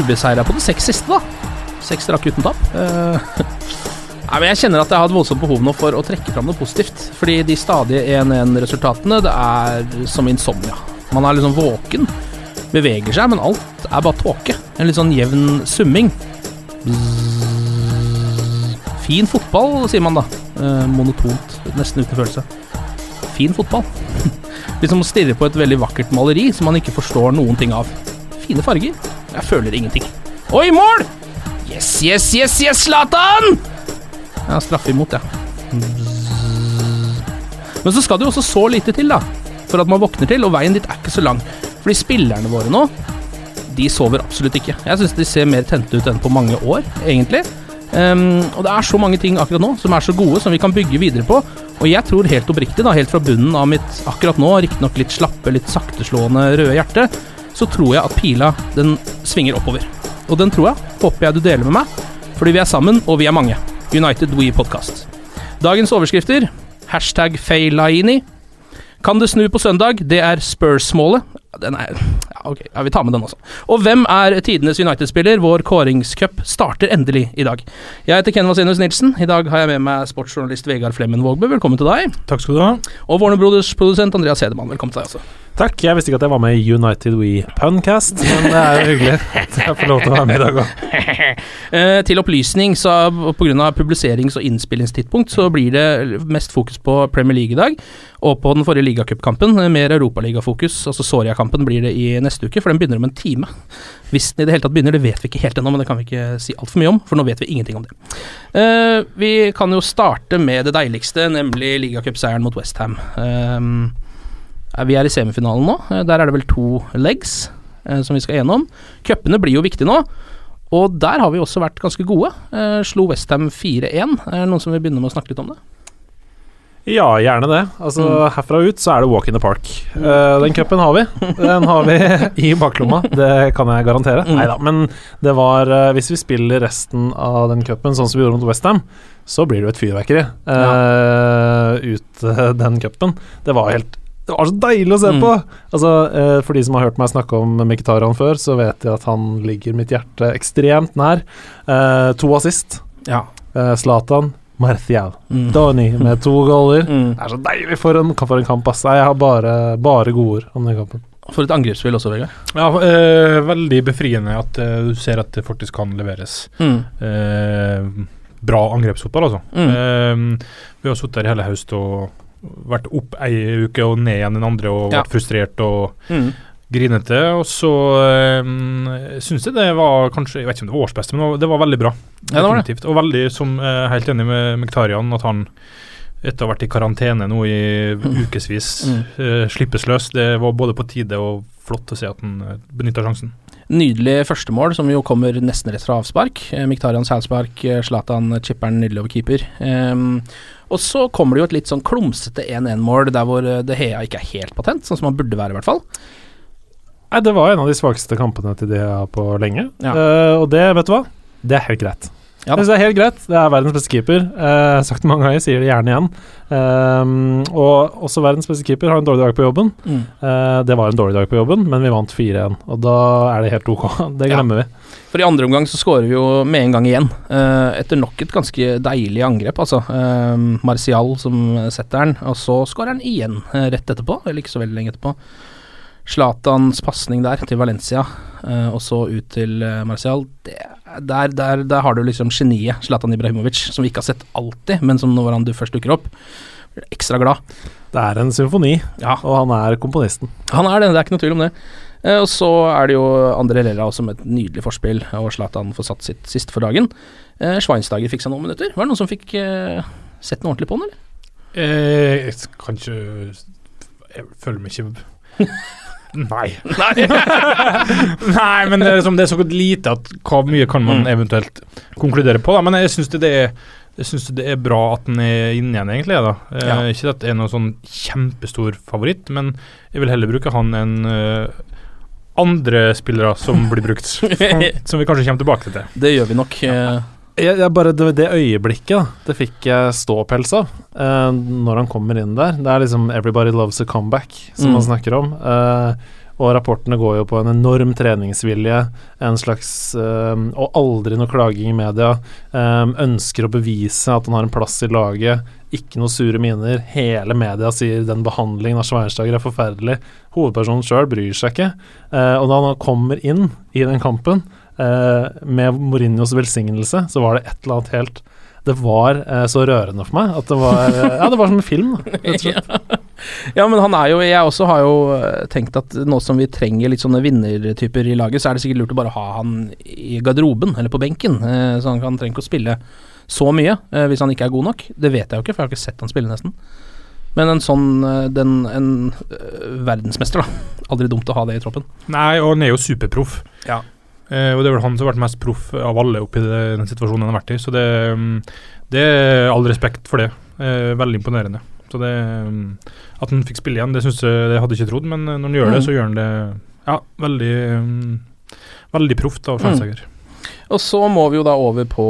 Ubeseira på de seks siste, da. Seks strakk uten tap. Eh, Nei, men Jeg kjenner at jeg har et voldsomt behov nå for å trekke fram noe positivt. Fordi de stadige 1-1-resultatene, det er som insomnia. Man er liksom våken, beveger seg, men alt er bare tåke. En litt sånn jevn summing. Fin fotball, sier man da. Eh, monotont, nesten uten følelse. Fin fotball. liksom å stirre på et veldig vakkert maleri som man ikke forstår noen ting av. Fine farger. Jeg føler ingenting. Oi, mål! Yes, yes, yes, yes, Zlatan! Ja, straffe imot, ja. Men så skal det jo også så lite til, da. For at man våkner til, og veien dit er ikke så lang. Fordi spillerne våre nå, de sover absolutt ikke. Jeg syns de ser mer tente ut enn på mange år, egentlig. Um, og det er så mange ting akkurat nå som er så gode, som vi kan bygge videre på. Og jeg tror helt oppriktig, da, helt fra bunnen av mitt akkurat nå, riktignok litt slappe, litt sakteslående røde hjerte, så tror jeg at pila, den svinger oppover. Og den tror jeg, håper jeg du deler med meg, fordi vi er sammen, og vi er mange. United We Podcast. Dagens overskrifter Hashtag Feilaini. Kan det snu på søndag? Det er Spurs-målet. Den er Ja, ok, ja, vi tar med den også. Og hvem er tidenes United-spiller? Vår kåringscup starter endelig i dag. Jeg heter Ken Vasenius Nilsen. I dag har jeg med meg sportsjournalist Vegard Flemmen Vågbø. Velkommen til deg. Takk skal du ha. Og Warner Brothers-produsent Andreas Hedemann. Velkommen til deg også. Takk. Jeg visste ikke at jeg var med i United We Puncast, men det er jo hyggelig at jeg får lov til å være med i dag òg. Eh, til opplysning, så pga. publiserings- og innspillingstidspunkt, så blir det mest fokus på Premier League i dag. Og på den forrige ligacupkampen, eh, mer europaligafokus. Altså Soria-kampen blir det i neste uke, for den begynner om en time. Hvis den i det hele tatt begynner, det vet vi ikke helt ennå, men det kan vi ikke si altfor mye om, for nå vet vi ingenting om det. Eh, vi kan jo starte med det deiligste, nemlig ligacupseieren mot Westham. Uh, vi er i semifinalen nå. Eh, Der er det vel to legs eh, som vi skal gjennom. Cupene blir jo viktige nå. Og der har vi også vært ganske gode. Eh, slo Westham 4-1. Er noen som vil begynne med å snakke litt om det? Ja, gjerne det. Altså, Herfra ut så er det walk in the park. Uh, den cupen har vi. Den har vi i baklomma, det kan jeg garantere. Mm. Neida, men det var uh, Hvis vi spiller resten av den cupen sånn som vi gjorde mot Westham, så blir det jo et fyrverkeri eh, ut uh, den cupen. Det var helt det var så deilig å se Mm. på! Altså, eh, For de som har hørt meg snakke om Mkhitaryan før, så vet de at han ligger mitt hjerte ekstremt nær. Eh, to assist. Ja. Eh, Zlatan, Martial, Mm. Doni med to goaler. Mm. Det er så deilig for en, for en kamp, ass. Jeg har bare, bare gode ord om den kampen. For et angrepsspill også, Vegard. Ja, eh, veldig befriende at eh, du ser at det faktisk kan leveres. Mm. Eh, bra angrepsfotball, altså. Mm. Eh, vi har sittet her i hele høst og vært opp ei uke og ned igjen den andre og Ja. vært frustrert og Mm. grinete. Og så um, syns jeg det var kanskje Jeg vet ikke om det var årsbeste, men det var- veldig bra. Ja, det var det. Og veldig, som uh, helt enig med Mektarian, at han etter å ha vært i karantene nå i ukevis, Mm. uh, slippes løs. Det var både på tide og flott å se at han uh, benytta sjansen. Nydelig førstemål, som jo kommer nesten rett fra avspark. Eh, Miktarians hælspark, eh, Zlatan chipperen nydelig over keeper. Ehm, og så kommer det jo et litt sånn klumsete 1-1-mål der hvor eh, De Hea ikke er helt patent, sånn som han burde være, i hvert fall. Nei, det var en av de svakeste kampene til de Hea på lenge. Ja. Uh, og det, vet du hva? Det er helt greit. Ja det er helt greit. Det er verdens beste keeper. Jeg har sagt det mange ganger, sier det gjerne igjen. Um, og også verdens beste keeper har en dårlig dag på jobben. Mm. Uh, det var en dårlig dag på jobben, men vi vant 4-1, og da er det helt ok. Det glemmer vi. For i andre omgang så skårer vi jo med en gang igjen. uh, etter nok et ganske deilig angrep, altså. Uh, Martial som setter den, og så skårer han igjen eh, rett etterpå, eller ikke så veldig lenge etterpå. Zlatans pasning der til Valencia, eh, og så ut til Marcial Martial. Det, der, der, der har du liksom geniet Zlatan Ibrahimovic, som vi ikke har sett alltid, men som når han du først dukker opp, blir ekstra glad. Det er en symfoni, Ja. og han er komponisten. Han er det, det er ikke noe tvil om det. Eh, og så er det jo André Lella også med et nydelig forspill, og Zlatan får satt sitt siste for dagen. Eh, Schweinsteiger fikk seg noen minutter. Var det noen som fikk eh, sett noe ordentlig på han, eller? Eh, jeg kan ikke Jeg føler meg ikke Nei. Nei, men det er, liksom, det er så lite at hva mye kan man Mm. eventuelt konkludere på. Da. Men jeg syns det, det er bra at den er inne igjen, egentlig. da. Eh, Ja. Ikke at det er noen sånn kjempestor favoritt, men jeg vil heller bruke han enn uh, andre spillere som blir brukt. som, som vi kanskje kommer tilbake til. Det gjør vi nok. eh, Jeg, jeg bare, det, det øyeblikket, det fikk jeg ståpels av uh, når han kommer inn der. Det er liksom 'everybody loves a comeback', som Mm. han snakker om. Uh, og rapportene går jo på en enorm treningsvilje, en slags eh, Og aldri noe klaging i media. Eh, ønsker å bevise at han har en plass i laget. Ikke noe sure miner. Hele media sier den behandlingen av Schweinsteiger er forferdelig. Hovedpersonen sjøl bryr seg ikke. Uh, og da han kommer inn i den kampen med Mourinhos velsignelse, så var det et eller annet helt Det var eh, så rørende for meg at det var eh, Ja, det var som en film, rett og slett. Ja, men han er jo Jeg også har jo eh, tenkt at nå som vi trenger litt sånne vinnertyper i laget, så er det sikkert lurt å bare ha han i garderoben, eller på benken. eh, Så han han trenger ikke å spille så mye eh, hvis han ikke er god nok. Det vet jeg jo ikke, for jeg har ikke sett han spille nesten. Men en sånn eh, den, En eh, verdensmester, da. Aldri dumt å ha det i troppen. Nei, og han er jo superproff. Ja. Eh, og det er vel han som har vært mest proff av alle oppi det, den situasjonen han har vært i. Så det, mm, det er all respekt for det. Eh, veldig imponerende. Så det mm, At han fikk spille igjen, det synes jeg det hadde jeg ikke trodd, men eh, når han gjør det, Mm. så gjør han det ja, veldig um, Veldig proft av Schweinsteiger. Og så må vi jo da over på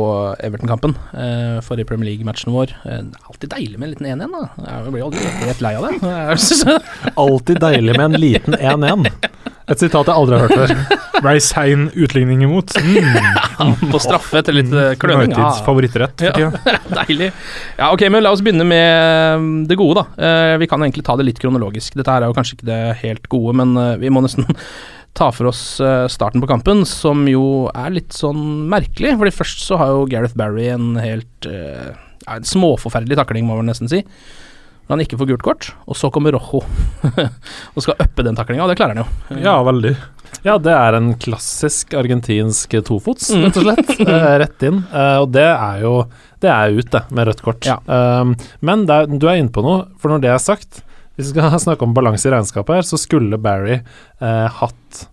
Everton-kampen. Eh, forrige Premier League-matchen vår. Eh, alltid deilig med en liten 1-1, da. Jeg blir aldri helt lei av det. Alltid deilig med en liten 1-1. Et sitat jeg aldri har hørt før. Ble sein utligning imot. Mm. På straffe etter litt eh, kløning. Uniteds Ja. favorittrett Ja. Deilig. Ja, ok, men la oss begynne med mm, det gode, da. Eh, vi kan egentlig ta det litt kronologisk. Dette her er jo kanskje ikke det helt gode, men eh, vi må nesten ta for oss starten på kampen, som jo er litt sånn merkelig. Fordi først så har jo Gareth Barry en helt ja, en småforferdelig takling, må man nesten si. Når han ikke får gult kort, og så kommer Rojo og skal uppe den taklinga, og det klarer han jo. Ja, veldig. Ja, det er en klassisk argentinsk tofots, Mm. rett og slett. Eh, rett inn. Eh, og det er jo Det er ut, det, med rødt kort. Ja. Um, men det er, du er inne på noe, for når det er sagt Hvis vi skal snakke om balanse i regnskapet her, så skulle Barry eh, hatt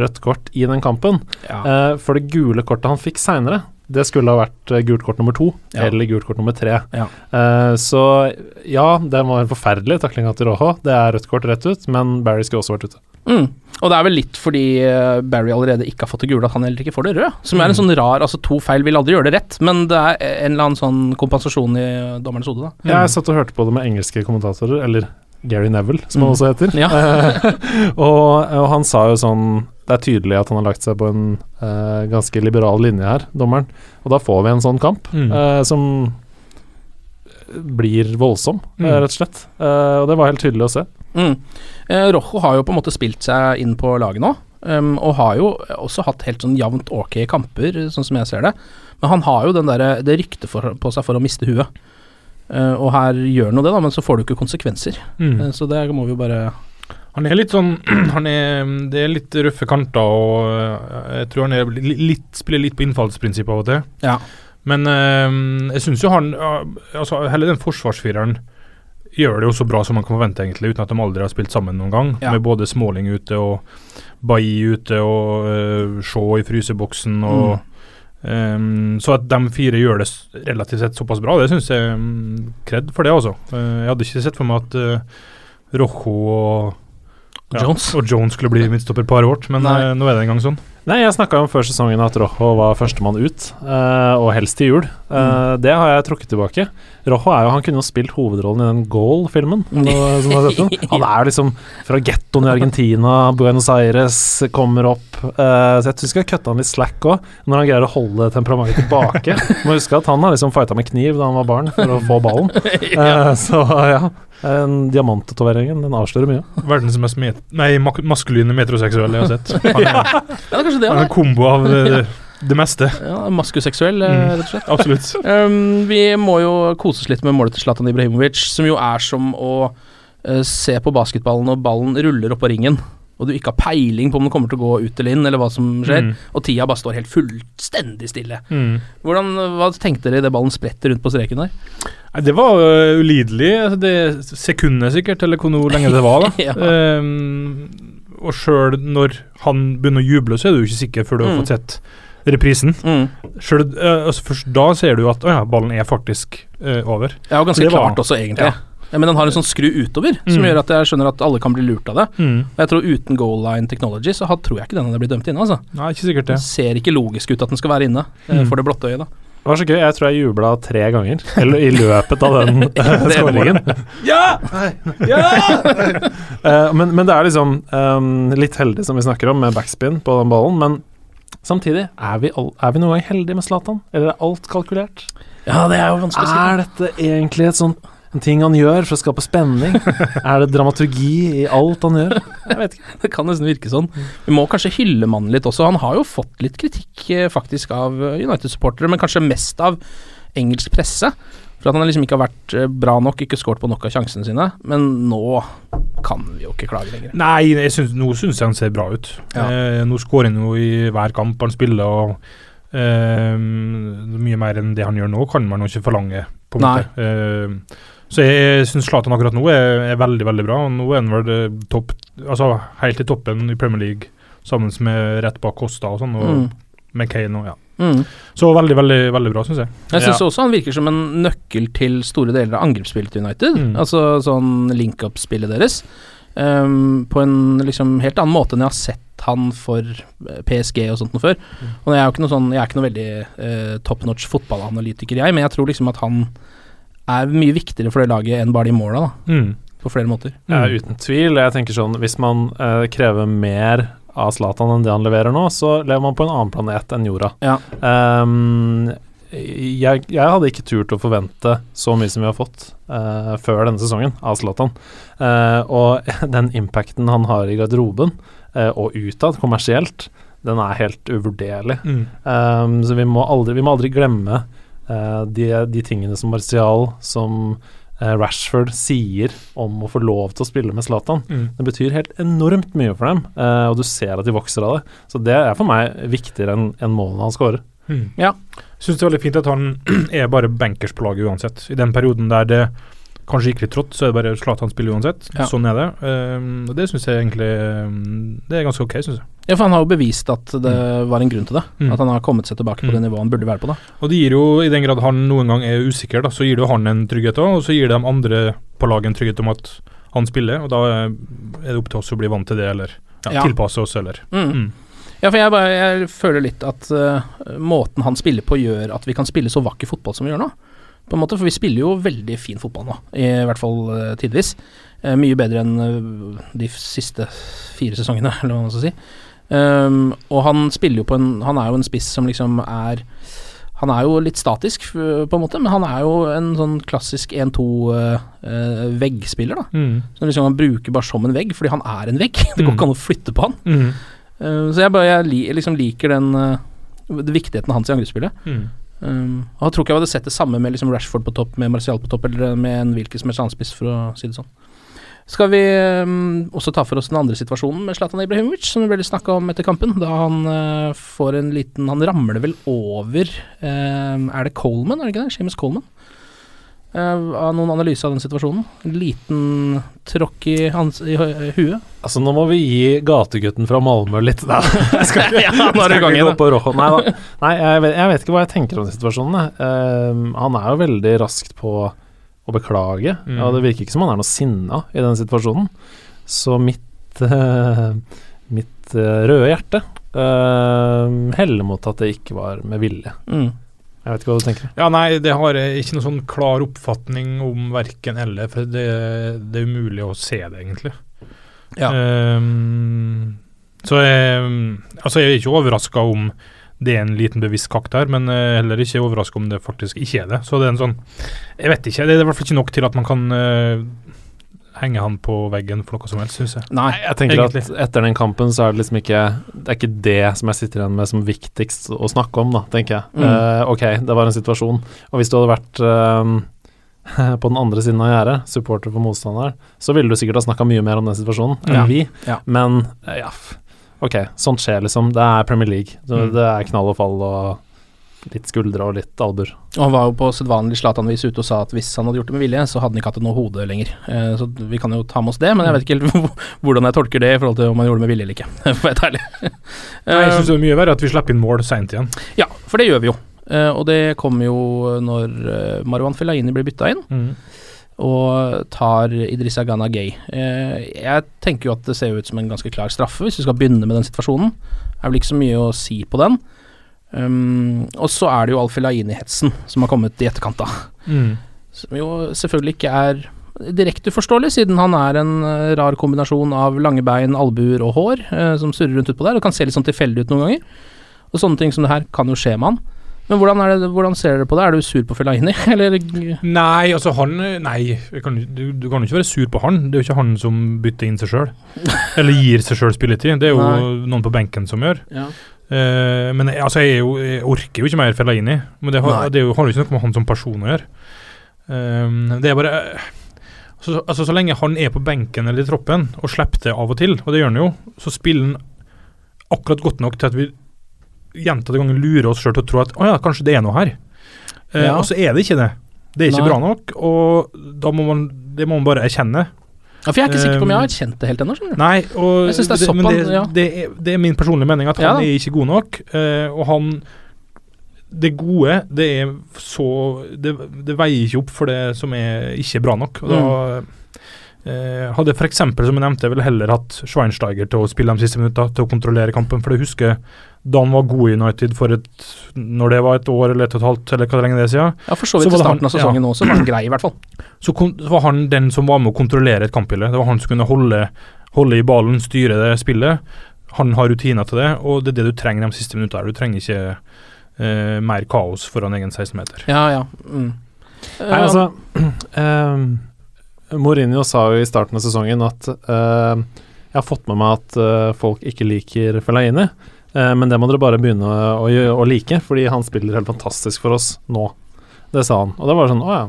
rødt kort i den kampen. Ja. Eh, for det gule kortet han fikk seinere, det skulle ha vært eh, gult kort nummer to Ja. eller gult kort nummer tre. Ja. Uh, så ja, det var en forferdelig taklinga til Rojo. Det er rødt kort rett ut, men Barry skulle også vært ute. Mm. Og det er vel litt fordi eh, Barry allerede ikke har fått det gule, at han heller ikke får det røde. Som er en sånn rar Altså, to feil vil aldri gjøre det rett, men det er en eller annen sånn kompensasjon i dommerens hode, da. Jeg satt og hørte på det med engelske kommentatorer, eller Gary Neville, som han Mm. også heter. Ja. Og, og han sa jo sånn Det er tydelig at han har lagt seg på en uh, ganske liberal linje her, dommeren. Og da får vi en sånn kamp Mm. uh, som blir voldsom, mm. uh, rett og slett. Eh, og det var helt tydelig å se. Mm. Eh, Rojo har jo på en måte spilt seg inn på laget nå, um, og har jo også hatt helt sånn jevnt ok kamper, sånn som jeg ser det. Men han har jo den der, det ryktet på seg for å miste huet. Eh, og her gjør han jo det, da, men så får du ikke konsekvenser. Mm. Eh, så det må vi jo bare Han er litt sånn han er, Det er litt røffe kanter, og øh, jeg tror han er litt, spiller litt på innfallsprinsippet av og til. Ja. Men øh, jeg syns jo han altså Hele den forsvarsfireren gjør det jo så bra som man kan forvente, egentlig, uten at de aldri har spilt sammen noen gang. Ja. Med både Småling ute og Bailly ute og øh, Shaw i fryseboksen og ehm, Så at de fire gjør det relativt sett såpass bra, det syns jeg um, kred for det, altså. Eh, jeg hadde ikke sett for meg at uh, Rojo og Ja, Jones. Og Jones skulle bli midtstopperparet vårt, men Nei. eh, nå er det en gang sånn. Nei, jeg snakka om før sesongen at Rojo var førstemann ut, uh, og helst til jul. Eh, Det har jeg trukket tilbake. Rojo er jo, han kunne jo spilt hovedrollen i den Goal-filmen. Han er liksom fra gettoen i Argentina, Buenos Aires, kommer opp. Uh, så jeg tror vi skal kutte han litt slack òg, når han greier å holde temperamentet tilbake. Må huske at han har liksom fighta med kniv da han var barn, for å få ballen. Uh, så ja. En Diamanttatoveringen, den avslører mye. Verdens mest met nei, mak maskuline metroseksuelle jeg har sett. Han er, Ja, det er kanskje det, han er en kombo av det, meste. Ja, Maskuseksuell, eh, Mm. rett og slett. Absolutt. Um, vi må jo kose oss litt med målet til Zlatan Ibrahimovic, som jo er som å uh, se på basketballen og ballen ruller oppå ringen, og du ikke har peiling på om den kommer til å gå ut eller inn, eller hva som skjer, Mm. og tida bare står helt fullstendig stille. Mm. Hvordan, hva tenkte dere idet ballen spretter rundt på streken der? Nei, det var uh, ulidelig. altså Det sekundet sikkert, eller hvor lenge det var. da Ja. um, Og sjøl når han begynner å juble, så er du ikke sikker før du har Mm. fått sett reprisen. Mm. Selv, øh, altså Først da ser du at å ja, ballen er faktisk uh, over. Ja, og ganske Det var- klart også, egentlig. Ja. Ja, men den har en sånn skru utover, som Mm. gjør at jeg skjønner at alle kan bli lurt av det. Mm. Og jeg tror uten goal line technology, så tror jeg ikke den hadde blitt dømt inne, altså. Nei, ikke sikkert Det Den ser ikke logisk ut at den skal være inne, eh, Mm. for det blotte øyet, da. Det var så gøy. Jeg tror jeg jubla tre ganger eller i løpet av den skåringen. Ja! Eh, men, men det er liksom um, litt heldig, som vi snakker om, med backspin på den ballen. Men samtidig, er vi, all, er vi noen gang heldige med Zlatan? Eller er alt kalkulert? Ja, det er jo vanskelig å si. Er dette egentlig et sånt en ting han gjør for å skape spenning? er det dramaturgi i alt han gjør? Jeg vet ikke. Det kan nesten virke sånn. Vi må kanskje hylle mannen litt også. Han har jo fått litt kritikk eh, faktisk av United-supportere, men kanskje mest av engelsk presse. For at han liksom ikke har vært eh, bra nok, ikke skåret på nok av sjansene sine. Men nå kan vi jo ikke klage lenger. Nei, synes, nå syns jeg han ser bra ut. Ja. Eh, nå skårer han jo i hver kamp han spiller, og eh, mye mer enn det han gjør nå, kan man jo ikke forlange, på en måte. Eh, så jeg syns Zlatan akkurat nå er, er veldig, veldig bra. Nå er han vel eh, topp Altså helt i toppen i Premier League, sammen med rett bak Costa og sånn, og Mm. McCain og ja. Mm. Så veldig, veldig, veldig bra, syns jeg. Jeg syns Ja. også han virker som en nøkkel til store deler av angrepsspillet til United. Mm. Altså sånn link-up-spillet deres. Um, på en liksom helt annen måte enn jeg har sett han for eh, PSG og sånt noe før. Og jeg er jo ikke noe sånn Jeg er ikke noe veldig uh, top notch fotballanalytiker, jeg, men jeg tror liksom at han er mye viktigere for det laget enn bare de måla, da. Mm. På flere måter. Ja, uten tvil. Jeg tenker sånn Hvis man uh, krever mer av Zlatan enn det han leverer nå, så lever man på en annen planet enn jorda. Ja. Um, jeg, jeg hadde ikke turt å forvente så mye som vi har fått uh, før denne sesongen av Zlatan. Uh, og den impacten han har i garderoben uh, og utad, kommersielt, den er helt uvurderlig. Mm. Um, så vi må aldri, vi må aldri glemme de, de tingene som Martial, som Rashford sier om å få lov til å spille med Zlatan. Mm. Det betyr helt enormt mye for dem, eh, og du ser at de vokser av det. Så det er for meg viktigere enn en målene han skårer. Mm. Ja. Syns det er veldig fint at han er bare bankers på laget uansett. I den perioden der det kanskje gikk litt trått, så er det bare Zlatan spiller uansett. Ja. Sånn er det. Um, og det syns jeg egentlig um, Det er ganske ok, syns jeg. ja, for han har jo bevist at det var en grunn til det. Mm. At han har kommet seg tilbake på det Mm. nivået han burde være på, da. Og det gir jo, i den grad han noen gang er usikker, da, så gir det jo han en trygghet òg, og så gir det de andre på laget en trygghet om at han spiller, og da er det opp til oss å bli vant til det, eller ja, Ja. tilpasse oss, eller Mm. Mm. Ja, for jeg, bare, jeg føler litt at uh, måten han spiller på gjør at vi kan spille så vakker fotball som vi gjør nå. På en måte, For vi spiller jo veldig fin fotball nå, i hvert fall uh, tidvis. Eh, mye bedre enn eh, de siste fire sesongene, eller hva man skal si. Um, og han spiller jo på en Han er jo en spiss som liksom er Han er jo litt statisk, på en måte, men han er jo en sånn klassisk 1-2-veggspiller, da. Mm. Som liksom han bruker bare som en vegg, fordi han er en vegg. Det går Mm. ikke an å flytte på han. Mm. Uh, så jeg, bare, jeg liksom liker den uh, viktigheten hans i angrepsspillet. Mm. Um, jeg tror ikke jeg hadde sett det samme med liksom Rashford på topp, med Martial på topp, eller med en hvilken som helst annen for å si det sånn. Skal vi um, også ta for oss den andre situasjonen med Zlatan Ibrahimovic, som vi ble snakka om etter kampen, da han uh, får en liten Han ramler vel over uh, Er det Coleman, er det ikke det? Seamus Coleman? Uh, av noen analyse av den situasjonen. En liten tråkk i, i huet. Altså, nå må vi gi gategutten fra Malmö litt Nei, jeg skal ikke, Ja, nå er det gang på Rojo. Nei da. Nei, jeg vet, jeg vet ikke hva jeg tenker om den situasjonen. Ehm, han er jo veldig raskt på å beklage, Mm. og det virker ikke som han er noe sinna i den situasjonen. Så mitt mitt eh, Mitt uh, røde hjerte eh, heller mot at det ikke var med vilje. Mm. Jeg vet ikke hva du tenker. Ja, nei, det har jeg ikke noen sånn klar oppfatning om verken eller, for det, det er umulig å se det, egentlig. Ja. Um, så jeg, altså jeg er ikke overraska om det er en liten bevisst kakk der, men er heller ikke overraska om det faktisk ikke er det. Så det er en sånn Jeg vet ikke. Det er i hvert fall ikke nok til at man kan henge han på veggen for noe som helst, syns jeg. Nei. Jeg tenker Egentlig. at etter den kampen så er det liksom ikke Det er ikke det som jeg sitter igjen med som viktigst å snakke om, da, tenker jeg. Mm. Uh, ok, det var en situasjon, og hvis du hadde vært uh, på den andre siden av gjerdet, supporter for motstanderen, så ville du sikkert ha snakka mye mer om den situasjonen enn Ja. vi. Ja. Men uh, ja, ok, sånt skjer liksom. Det er Premier League. Det, Mm. det er knall og fall og litt skuldre og litt albuer. Og han var jo på sedvanlig Zlatan-vis ute og sa at hvis han hadde gjort det med vilje, så hadde han ikke hatt noe hode lenger. Eh, så vi kan jo ta med oss det, men jeg vet ikke helt hvordan jeg tolker det i forhold til om han gjorde det med vilje eller ikke, for å være ærlig. Nei, jeg Eh, syns det er mye verre at vi slipper inn mål seint igjen. ja, for det gjør vi jo. Eh, og det kommer jo når uh, Marwan Fellaini blir bytta inn. og tar Idrissa Gana Gay. Eh, jeg tenker jo at det ser ut som en ganske klar straffe, hvis vi skal begynne med den situasjonen. Det er vel ikke så mye å si på den. Um, og så er det jo Al-Filaini-hetsen som har kommet i etterkant, da. Mm. Som jo selvfølgelig ikke er direkte uforståelig, siden han er en eh, rar kombinasjon av lange bein, albuer og hår eh, som surrer rundt utpå der, og kan se litt sånn tilfeldig ut noen ganger. Og sånne ting som det her kan jo skje med han. Men hvordan, det, hvordan ser dere på det? Er du sur på Fellaini, eller Nei, altså han Nei, kan, du, du kan jo ikke være sur på han. Det er jo ikke han som bytter inn seg sjøl. Eller gir seg sjøl spilletid. Det er jo Nei. noen på benken som gjør. Ja. Eh, men altså, jeg, jo, jeg orker jo ikke mer Fellaini. Men det, har, det jo, har jo ikke noe med han som person å gjøre. Eh, det er bare så, altså, så lenge han er på benken eller i troppen og slipper det av og til, og det gjør han jo, så spiller han akkurat godt nok til at vi gjentatte ganger lurer oss sjøl til å tro at å ja, kanskje det er noe her. Uh, Ja. Og så er det ikke det. Det er ikke Nei. bra nok, og da må man, det må man bare erkjenne. Ja, for jeg er ikke sikker på om jeg har kjent det helt ennå. Nei, og det er men det, ja. det, er, det er min personlige mening at han ja, er ikke god nok. eh, og han Det gode, det er så det, veier ikke opp for det som er ikke bra nok. Og da eh, hadde f.eks. som jeg nevnte, jeg ville heller hatt Schweinsteiger til å spille de siste minuttene, til å kontrollere kampen. For jeg husker da han var god i United for et Når det var et år eller et og et halvt, eller hva lenge det er siden. Ja, for så vidt så i starten han- av sesongen også, var han grei, i hvert fall. Så, kon så var han den som var med å kontrollere et kampbilde. Det var han som kunne holde, holde i ballen, styre det spillet. Han har rutiner til det, og det er det du trenger de siste minuttene. Du trenger ikke eh, mer kaos foran egen 16-meter. Ja, ja. Mm. Nei, altså um, Mourinho sa jo i starten av sesongen at uh, jeg har fått med meg at uh, folk ikke liker Fellaini, eh, men det må dere bare begynne å, å, like, fordi han spiller helt fantastisk for oss nå. Det sa han. Og det var sånn Å ja.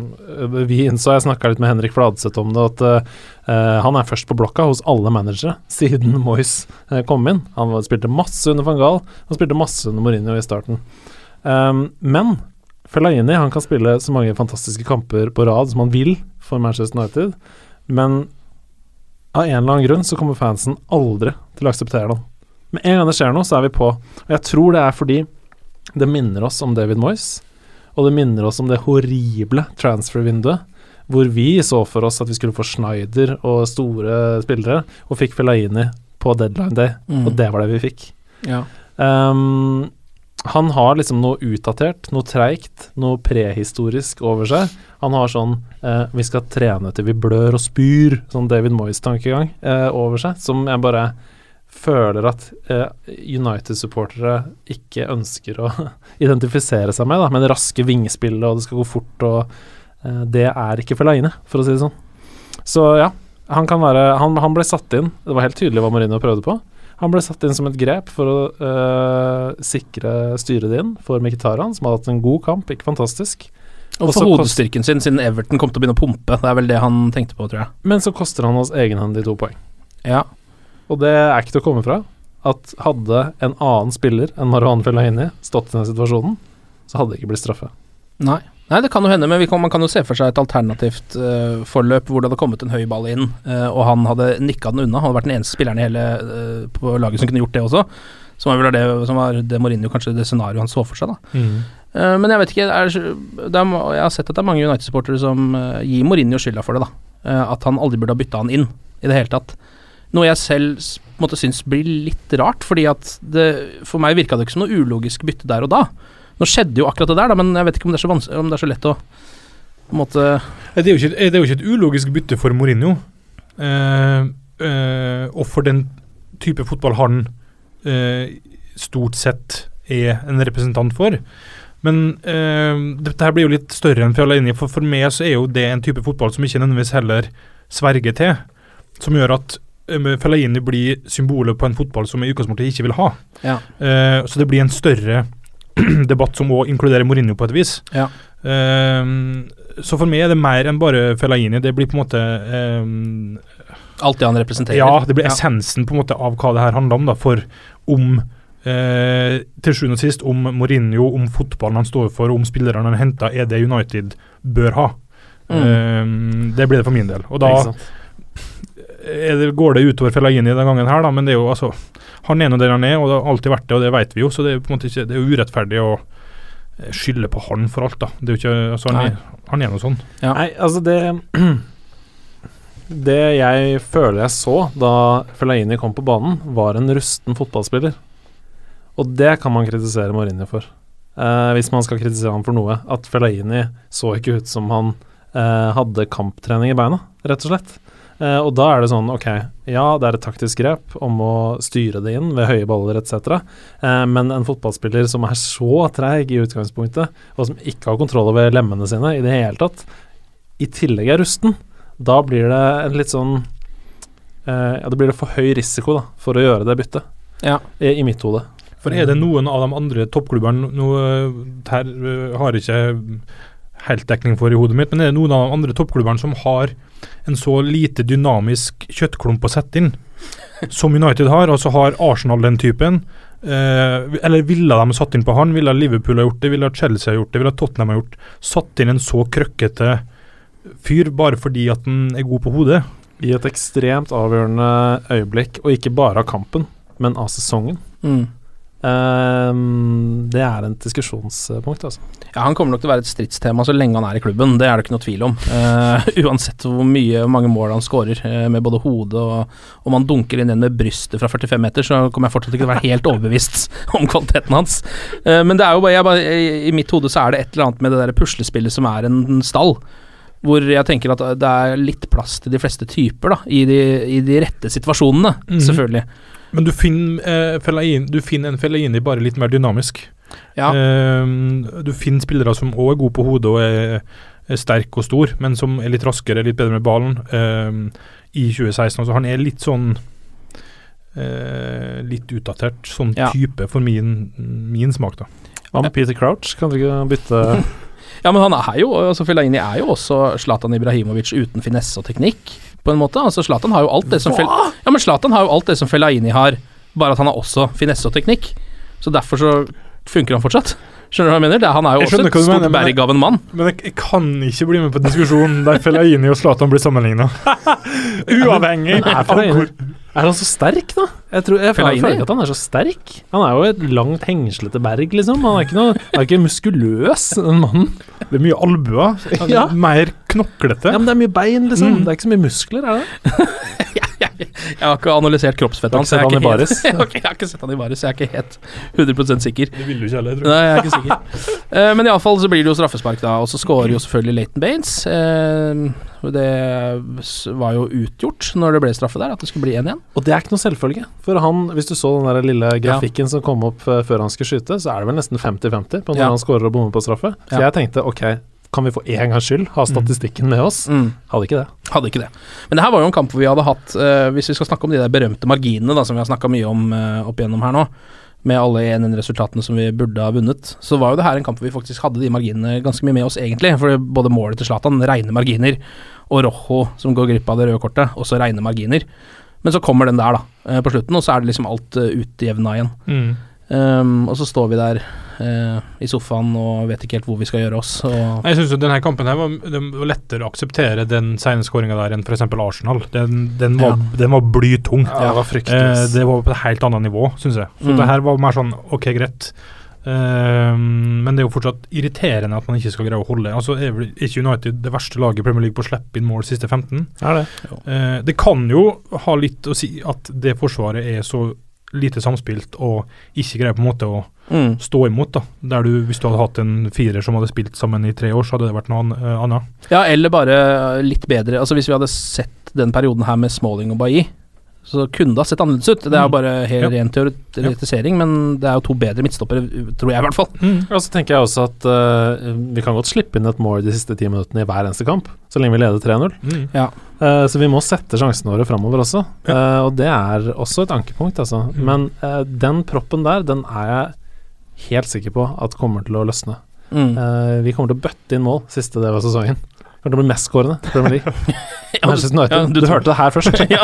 Vi innså, jeg snakka litt med Henrik Fladseth om det, at uh, han er først på blokka hos alle managere siden Moyes uh, kom inn. Han spilte masse under van Gaal, han spilte masse under Mourinho i starten. Um, men Fellaini han kan spille så mange fantastiske kamper på rad som han vil for Manchester United, men av en eller annen grunn så kommer fansen aldri til å akseptere det. Med en gang det skjer noe, så er vi på. Og jeg tror det er fordi det minner oss om David Moyes, og det minner oss om det horrible transfer-vinduet, hvor vi så for oss at vi skulle få Schneider og store spillere, og fikk Fellaini på deadline day, Mm. og det var det vi fikk. Ja. Um, han har liksom noe utdatert, noe treigt, noe prehistorisk over seg. Han har sånn eh, 'vi skal trene til vi blør og spyr', sånn David Moyes-tankegang eh, over seg, som jeg bare føler at eh, United-supportere ikke ønsker å identifisere seg med, da, med det raske vingespillet, og det skal gå fort, og eh, det er ikke Fellaini, for å si det sånn. Så ja, han kan være han, han ble satt inn, det var helt tydelig hva Marino prøvde på. Han ble satt inn som et grep for å øh, sikre styret inn for Mkhitaran, som hadde hatt en god kamp, ikke fantastisk. Og for hodestyrken sin, siden Everton kom til å begynne å pumpe. Det er vel det han tenkte på, tror jeg. Men så koster han oss egenhendig to poeng. Ja. Og det er ikke til å komme fra. At hadde en annen spiller enn Marwan Fellaini stått i den situasjonen, så hadde det ikke blitt straffe. Nei. Nei, det kan jo hende, men vi kan, man kan jo se for seg et alternativt uh, forløp hvor det hadde kommet en høy ball inn, uh, og han hadde nikka den unna. Han hadde vært den eneste spilleren i hele uh, på laget som kunne gjort det også. Som var vel det, som var det Mourinho kanskje det scenarioet han så for seg, da. Eh, men jeg vet ikke er, er, Jeg har sett at det er mange United-supportere som gir Mourinho skylda for det, da. At han aldri burde ha bytta han inn i det hele tatt. Noe jeg selv måtte synes blir litt rart, fordi at det For meg virka det ikke som noe ulogisk bytte der og da. Nå skjedde jo akkurat det der, da, men jeg vet ikke om det er så, om det er så lett å måtte... måte Det er ikke, det er jo ikke et ulogisk bytte for Mourinho. Eh, eh, og for den type fotball han eh, stort sett er en representant for. Men eh, dette her blir jo litt større enn Fellaini, for for meg så er jo det en type fotball som ikke nødvendigvis heller sverger til. Som gjør at eh, Fellaini blir symbolet på en fotball som i utgangspunktet ikke vil ha. Ja. Uh, så det blir en større debatt som òg inkluderer Mourinho på et vis. Ja. Uh, så for meg er det mer enn bare Fellaini. Det blir på en måte eh, Alt det han representerer. Ja, det blir Ja. essensen på en måte av hva det her handler om. da, For om uh, Til sjuende og sist om Mourinho, om fotballen han står for, om spillerne han henter, er det United bør ha. Mm. Eh, det blir det for min del. Og da det, går det utover Fellaini den gangen her, da, men det er jo altså Han er nå der han er, og det har alltid vært det, og det vet vi jo, så det er på en måte ikke Det er urettferdig å eh, skylde på han for alt, da. Det er jo ikke Altså, han, er, han er noe sånn. Ja. Nei, altså det Det jeg føler jeg så da Fellaini kom på banen, var en rusten fotballspiller. Og det kan man kritisere Mourinho for. Eh, hvis man skal kritisere ham for noe. At Fellaini så ikke ut som han eh, hadde kamptrening i beina, rett og slett. Eh, og da er det sånn, ok, ja, det er et taktisk grep om å styre det inn ved høye baller etc., uh, men en fotballspiller som er så treig i utgangspunktet, og som ikke har kontroll over lemmene sine i det hele tatt, i tillegg er rusten, da blir det en litt sånn uh, Ja, det blir det for høy risiko da, for å gjøre det byttet, Ja. i, i mitt hode. For er det noen av de andre toppklubbene Nå her har ikke helt dekning for i hodet mitt, men er det noen av de andre toppklubbene som har en så lite dynamisk kjøttklump å sette inn som United har, Altså har Arsenal den typen? Eh, eller ville de satt inn på han? Ville Liverpool ha gjort det? Ville Chelsea ha gjort det? Ville Tottenham ha gjort Satt inn en så krøkkete fyr bare fordi at han er god på hodet? I et ekstremt avgjørende øyeblikk, og ikke bare av kampen, men av sesongen. Mm. Eh, det er en diskusjonspunkt, altså. Ja, Han kommer nok til å være et stridstema så lenge han er i klubben, det er det ikke noe tvil om. Uh, uansett hvor mye mange mål han skårer eh, med både hodet og om han dunker inn igjen med brystet fra 45 meter, så kommer jeg fortsatt ikke til å være helt overbevist om kvaliteten hans. Uh, men det er jo bare, jeg bare i, mitt hode så er det et eller annet med det der puslespillet som er en stall. Hvor jeg tenker at det er litt plass til de fleste typer, da, i de, i de rette situasjonene, Mhm. selvfølgelig. Men du finner, eh, Fellaini, du finner en Fellaini bare litt mer dynamisk. Ja. Eh, du finner spillere som òg er gode på hodet og er, er sterk og stor, men som er litt raskere, litt bedre med ballen. eh, I 2016. Altså, han er litt sånn eh, Litt utdatert sånn Ja. type for min, min smak, da. Hva med Peter Crouch? Kan du ikke bytte Ja, men han er jo altså Fellaini er jo også Zlatan Ibrahimovic uten finesse og teknikk, på en måte. Altså Zlatan har jo alt det som Fel Ja, men Zlatan har jo alt det som Fellaini har, bare at han har også finesse og teknikk. Så derfor så funker han fortsatt. Skjønner du hva jeg mener? Det, han er jo også et hva stort mener, berg av en mann. Men jeg, jeg kan ikke bli med på diskusjonen der Fellaini og Zlatan blir sammenligna. Uavhengig. Er, Fellaini, er han så sterk, da? Jeg, tror, jeg føler ikke at han er så sterk. Han er jo et langt, hengslete berg, liksom. Han er ikke, noe, han er ikke muskuløs, den mannen. Det er mye albuer. Ja. Mer knoklete. Ja, men det er mye bein, liksom. Mm. Det er ikke så mye muskler, er det? Jeg har ikke analysert kroppsfettet hans. Jeg, jeg baris? Jeg har ikke sett han i baris, jeg er ikke helt 100% sikker. Det vil du ikke heller, tror jeg. Nei, jeg er ikke sikker. Eh, men iallfall så blir det jo straffespark, da. Og så scorer jo selvfølgelig Leighton Baines. Eh, det var jo utgjort når det ble straffe der, at det skulle bli 1-1. Og det er ikke noe selvfølge. For han, hvis du så den der lille grafikken som kom opp eh, før han skulle skyte, så er det vel nesten 50-50 på når Ja. han scorer og bommer på straffe. Så Ja. jeg tenkte ok, kan vi for en gangs skyld ha statistikken med oss? Mm. Hadde ikke det. Hadde ikke det. Men det her var jo en kamp hvor vi hadde hatt uh, Hvis vi skal snakke om de der berømte marginene da, som vi har snakka mye om uh, opp igjennom her nå, med alle 1-1-resultatene som vi burde ha vunnet, så var jo det her en kamp hvor vi faktisk hadde de marginene ganske mye med oss, egentlig. For både målet til Zlatan, rene marginer, og Rojo som går glipp av det røde kortet, også rene marginer. Men så kommer den der, da, eh, på slutten, og så er det liksom alt utjevna igjen. Mm. Um, og så står vi der uh, i sofaen og vet ikke helt hvor vi skal gjøre oss. Og Jeg syns denne kampen her var, det var lettere å akseptere den sene skåringa der enn f.eks. Arsenal. Den, den, var, den var blytung. Ja, det var. Eh, det var på et helt annet nivå, syns jeg. Så Mm. det her var mer sånn OK, greit. Eh, men det er jo fortsatt irriterende at man ikke skal greie å holde. Altså Er vel ikke United det verste laget i Premier League på å slippe inn mål siste 15? Er det? Uh, det kan jo ha litt å si at det forsvaret er så lite samspilt og ikke greier på en måte å Mm. stå imot. da Der du, Hvis du hadde hatt en firer som hadde spilt sammen i tre år, så hadde det vært noe eh, annet. Ja, eller bare litt bedre. Altså Hvis vi hadde sett den perioden her med Smalling og Bailly, så kunne det ha sett annerledes ut. Det er jo Mm. bare helt Ja. ren teoretisering, men det er jo to bedre midtstoppere, tror jeg i hvert fall. Og så tenker jeg også at uh, vi kan godt slippe inn et mål de siste ti minuttene i hver eneste kamp, så lenge vi leder 3-0. Mm. Ja. Uh, så vi må sette sjansene våre framover også, Eh, og det er også et ankepunkt, altså. Mm. Men den proppen der, den er jeg helt sikker på at kommer til å løsne. Mm. Eh, vi kommer til å bøtte inn mål siste del av sesongen. Kommer til å bli mestskårende i Premier League. Ja, du, ja, du, du hørte det her først. ja,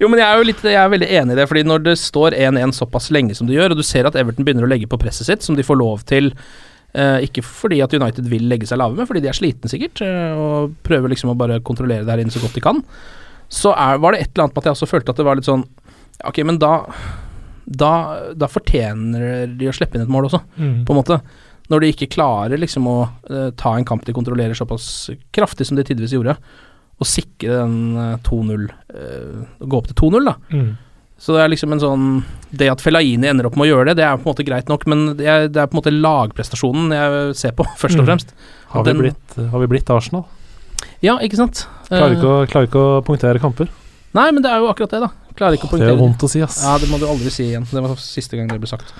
jo, men jeg er jo litt, jeg er veldig enig i det, fordi når det står 1-1 såpass lenge som det gjør, og du ser at Everton begynner å legge på presset sitt, som de får lov til eh, ikke fordi at United vil legge seg lave, men fordi de er slitne sikkert, eh, og prøver liksom å bare kontrollere det her inne så godt de kan, så er, var det et eller annet med at jeg også følte at det var litt sånn Ok, men da Da, da fortjener de å slippe inn et mål også, Mm. på en måte. Når de ikke klarer liksom å uh, ta en kamp de kontrollerer såpass kraftig som de tidvis gjorde, og sikre den uh, 2-0 eh, Gå opp til 2-0, da. Mm. Så det er liksom en sånn Det at Fellaini ender opp med å gjøre det, det er på en måte greit nok, men det er, det er på en måte lagprestasjonen jeg ser på, først og Mm. fremst. Har vi, Den- blitt, har vi blitt Arsenal? Ja, ikke sant? Klarer Eh, ikke, å, klarer ikke å punktere kamper. Nei, men det er jo akkurat det, da. Klarer ikke å Det er poengtere. vondt å si, ass. Ja, det må du aldri si igjen. Det var siste gang det ble sagt.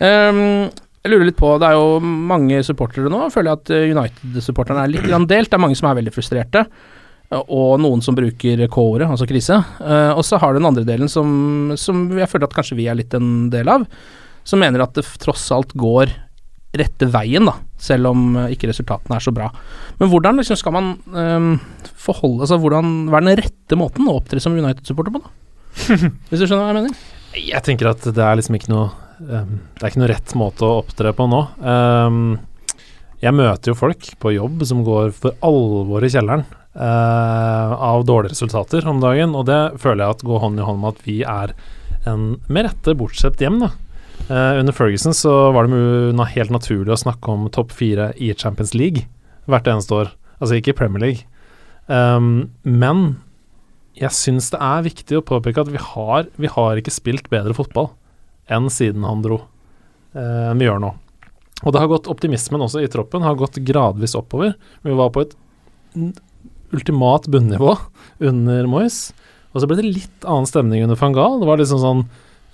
Ehm, jeg lurer litt på, det er jo mange supportere nå. Jeg føler at eh, United-supporterne er litt delt. Det er mange som er veldig frustrerte. eh, Og noen som bruker K-ordet, altså krise. Eh, og så har du den andre delen som, som jeg føler at kanskje vi er litt en del av. Som mener at det tross alt går rette veien, da. Selv om ikke resultatene er så bra. Men hvordan liksom skal man um, forholde Altså hvordan, hva er den rette måten å opptre som United-supporter på, da? Hvis du skjønner hva jeg mener? Jeg tenker at det er liksom ikke noe Det er ikke noe rett måte å opptre på nå. Jeg møter jo folk på jobb som går for alvor i kjelleren uh, av dårlige resultater om dagen, og det føler jeg at går hånd i hånd med at vi er en med rette bortsett hjem, da. Uh, under Ferguson så var det helt naturlig å snakke om topp fire i Champions League hvert eneste år. Altså ikke i Premier League. Um, men jeg syns det er viktig å påpeke at vi har, vi har ikke spilt bedre fotball enn siden han dro, eh, vi gjør nå. Og det har gått optimismen også i troppen, har gått gradvis oppover. Vi var på et ultimat bunnivå under Moyes, og så ble det litt annen stemning under van Gaal. Det var liksom sånn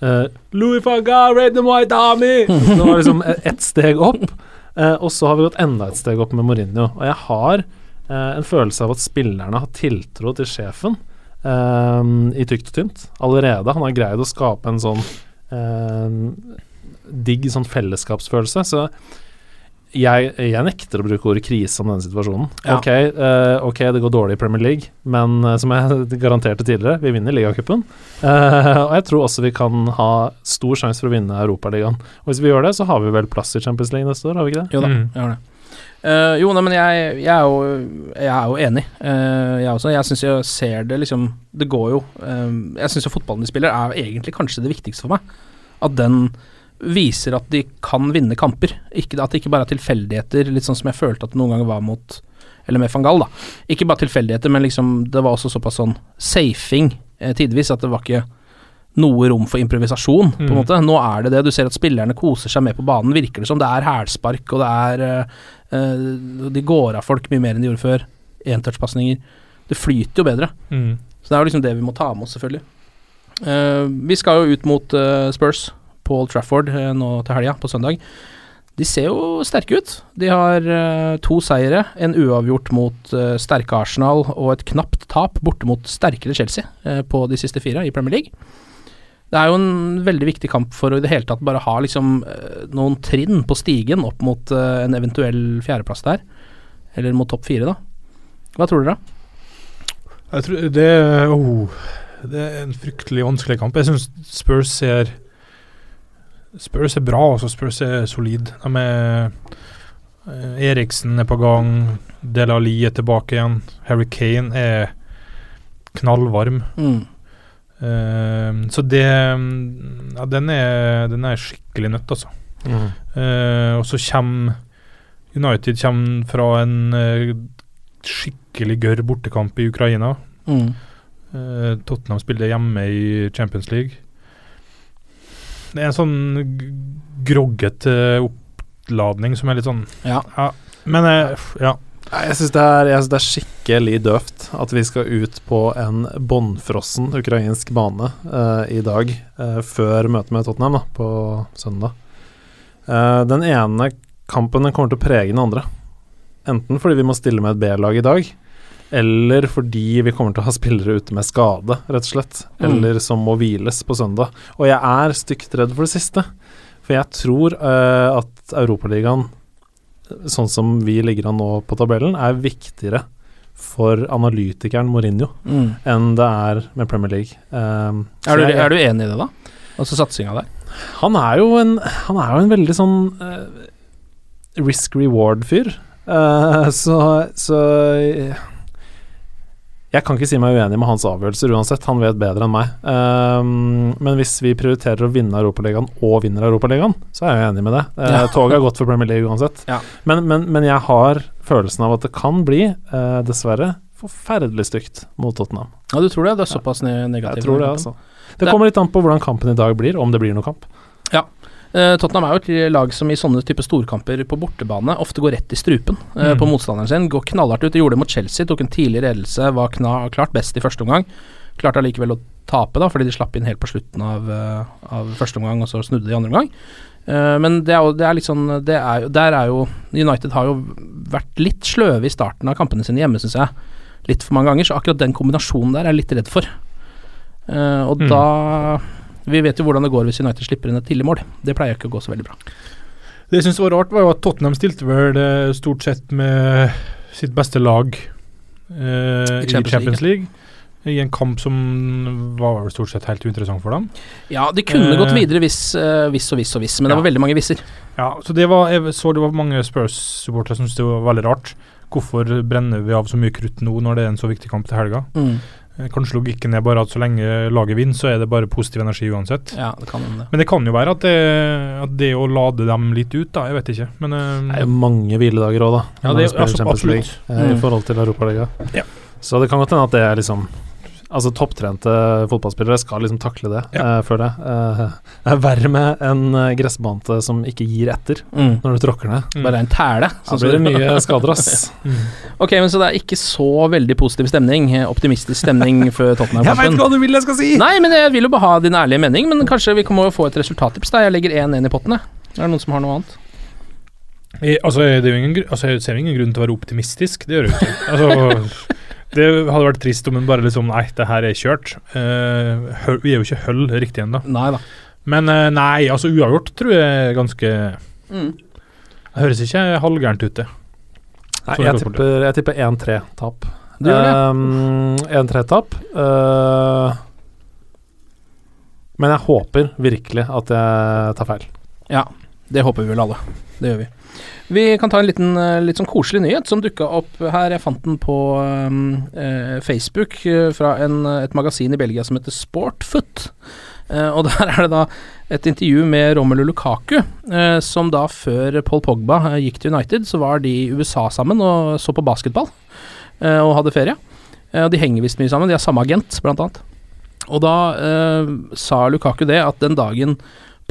eh, Louis van Gaal, Red the white army! Det var liksom e- ett steg opp, eh, og så har vi gått enda et steg opp med Mourinho. Og jeg har eh, en følelse av at spillerne har tiltro til sjefen ehm, i tykt og tynt allerede. Han har greid å skape en sånn digg sånn fellesskapsfølelse. Så jeg, jeg nekter å bruke ordet krise om denne situasjonen. Ja. Ok, eh, ok, det går dårlig i Premier League, men eh, som jeg garanterte tidligere, vi vinner ligacupen. Eh, og jeg tror også vi kan ha stor sjanse for å vinne Europaligaen. Og hvis vi gjør det, så har vi vel plass i Champions League neste år, har vi ikke det? Jo da, Mm. har det. Eh, jo, nei, men jeg, jeg, er jo, jeg er jo enig. uh, jeg også. Jeg syns jeg ser det liksom Det går jo uh, Jeg syns jo fotballen de spiller, er egentlig kanskje det viktigste for meg. At den viser at de kan vinne kamper. Ikke, at det ikke bare er tilfeldigheter, litt sånn som jeg følte at det noen ganger var mot Eller med van Gaal, da. Ikke bare tilfeldigheter, men liksom det var også såpass sånn safing eh, tidvis at det var ikke noe rom for improvisasjon, på en Mm. måte. Nå er det det. Du ser at spillerne koser seg med på banen, virker det som. Det er hælspark, og det er De går av folk mye mer enn de gjorde før. Entouchpasninger. Det flyter jo bedre. Mm. Så det er jo liksom det vi må ta med oss, selvfølgelig. Eh, vi skal jo ut mot eh, Spurs på Old Trafford eh, nå til helga, på søndag. De ser jo sterke ut. De har uh, to seire, en uavgjort mot uh, sterke Arsenal og et knapt tap borte mot sterkere Chelsea uh, på de siste fire i Premier League. Det er jo en veldig viktig kamp for å i det hele tatt bare ha liksom eh, noen trinn på stigen opp mot eh, en eventuell fjerdeplass der. Eller mot topp fire, da. Hva tror dere? Jeg tror det, oh, det er en fryktelig vanskelig kamp. Jeg syns Spurs ser Spurs er bra, altså. Spurs er solid. De er eh, Eriksen er på gang. Delali er tilbake igjen. Harry Kane er knallvarm. Mm. Eh, så det Ja, den er, den er skikkelig nødt, altså. Mm. Uh, og så kommer United kommer fra en uh, skikkelig gørr bortekamp i Ukraina. Mm. Eh, Tottenham spiller hjemme i Champions League. Det er en sånn groggete oppladning som er litt sånn Ja. Men eh, ja. Jeg syns det, det er skikkelig døvt at vi skal ut på en bånnfrossen ukrainsk bane uh, i dag, uh, før møtet med Tottenham da, på søndag. Uh, den ene kampen den kommer til å prege den andre. Enten fordi vi må stille med et B-lag i dag, eller fordi vi kommer til å ha spillere ute med skade, rett og slett. Mm. Eller som må hviles på søndag. Og jeg er stygt redd for det siste. For jeg tror at Europaligaen sånn som vi ligger an nå på tabellen, er viktigere for analytikeren Mourinho Mm. enn det er med Premier League. Um, Er, du, jeg- er du enig i det, da? Altså satsinga der? Han er jo en, han er jo en veldig sånn uh, risk reward-fyr. Uh, så, så jeg kan ikke si meg uenig med hans avgjørelser uansett, han vet bedre enn meg. Um, men hvis vi prioriterer å vinne Europaligaen og vinner Europaligaen, så er jeg enig med det. Uh, Toget er godt for Premier League uansett. Ja. Men, men, men jeg har følelsen av at det kan bli, uh, dessverre, forferdelig stygt mot Tottenham. Ja, du tror det? Det er såpass negativt? Jeg tror det, altså. Det kommer litt an på hvordan kampen i dag blir, om det blir noen kamp. Eh, Tottenham er jo et lag som i sånne type storkamper på bortebane ofte går rett i strupen eh, Mm. på motstanderen sin. Går knallhardt ut. Det gjorde det mot Chelsea, tok en tidlig ledelse, var kna klart best i første omgang. Klarte allikevel å tape, da, fordi de slapp inn helt på slutten av, eh, av første omgang, og så snudde de i andre omgang. Eh, men det er jo, det er litt sånn det er, Der er jo United har jo vært litt sløve i starten av kampene sine hjemme, syns jeg. Litt for mange ganger, så akkurat den kombinasjonen der er jeg litt redd for. Eh, og Mm. da Vi vet jo hvordan det går hvis United slipper inn et tidlig mål. Det pleier ikke å gå så veldig bra. Det jeg syns var rart, var jo at Tottenham stilte vel eh, stort sett med sitt beste lag eh, i Champions Champions, League. I en kamp som var vel stort sett helt uinteressant for dem. Ja, de kunne Eh. gått videre hvis, eh, hvis og hvis og hvis, men det var veldig mange visser. Ja, så det var, jeg så det var mange Spurs-supportere som syntes det var veldig rart. Hvorfor brenner vi av så mye krutt nå når det er en så viktig kamp til helga? Eh, Kanskje logikken er bare at så lenge laget vinner, så er det bare positiv energi uansett. Ja, det kan det. Men det kan jo være at det, at det å lade dem litt ut, da, jeg vet ikke. Men Det er eh, jo mange hviledager òg, da. Ja, det- er, altså, absolutt. eh, I forhold til Europaligaen. Ja. Så det kan godt hende at det er liksom Altså topptrente fotballspillere skal liksom takle det, Ja. uh, føler jeg. Uh, det er verre med en gressbante som ikke gir etter Mm. når du tråkker ned. mm. Bare en tæle. Da sånn blir det mye skader, ass. mm. Ok, men så det er ikke så veldig positiv stemning, eh, optimistisk stemning før Tottenham-kampen. jeg veit hva du vil jeg skal si! Nei, men jeg vil jo bare ha din ærlige mening, men kanskje vi må jo få et resultattips. da Jeg legger 1-1 i potten, jeg. Er det noen som har noe annet? I, altså, det er jo ingen, altså, jeg ser ingen grunn til å være optimistisk, det gjør jeg jo ikke. Altså, det hadde vært trist om en bare liksom Nei, det her er kjørt. Uh, vi er jo ikke høll riktig ennå. Men uh, nei, altså uavgjort tror jeg er ganske Mm. Det høres ikke halvgærent ut, det. Nei, Så jeg tipper, jeg tipper 1-3-tap. Du gjør det? Um, 1-3-tap. Uh, men jeg håper virkelig at jeg tar feil. Ja, det håper vi vel alle. Det gjør vi. Vi kan ta en liten eh, litt sånn koselig nyhet som dukka opp her. Jeg fant den på um, eh, Facebook eh, fra en, et magasin i Belgia som heter Sportfoot. Eh, og der er det da et intervju med Romelu Lukaku, eh, som da før Paul Pogba eh, gikk til United, så var de i USA sammen og så på basketball eh, og hadde ferie. Eh, og de henger visst mye sammen, de har samme agent, blant annet. Og da eh, sa Lukaku det, at den dagen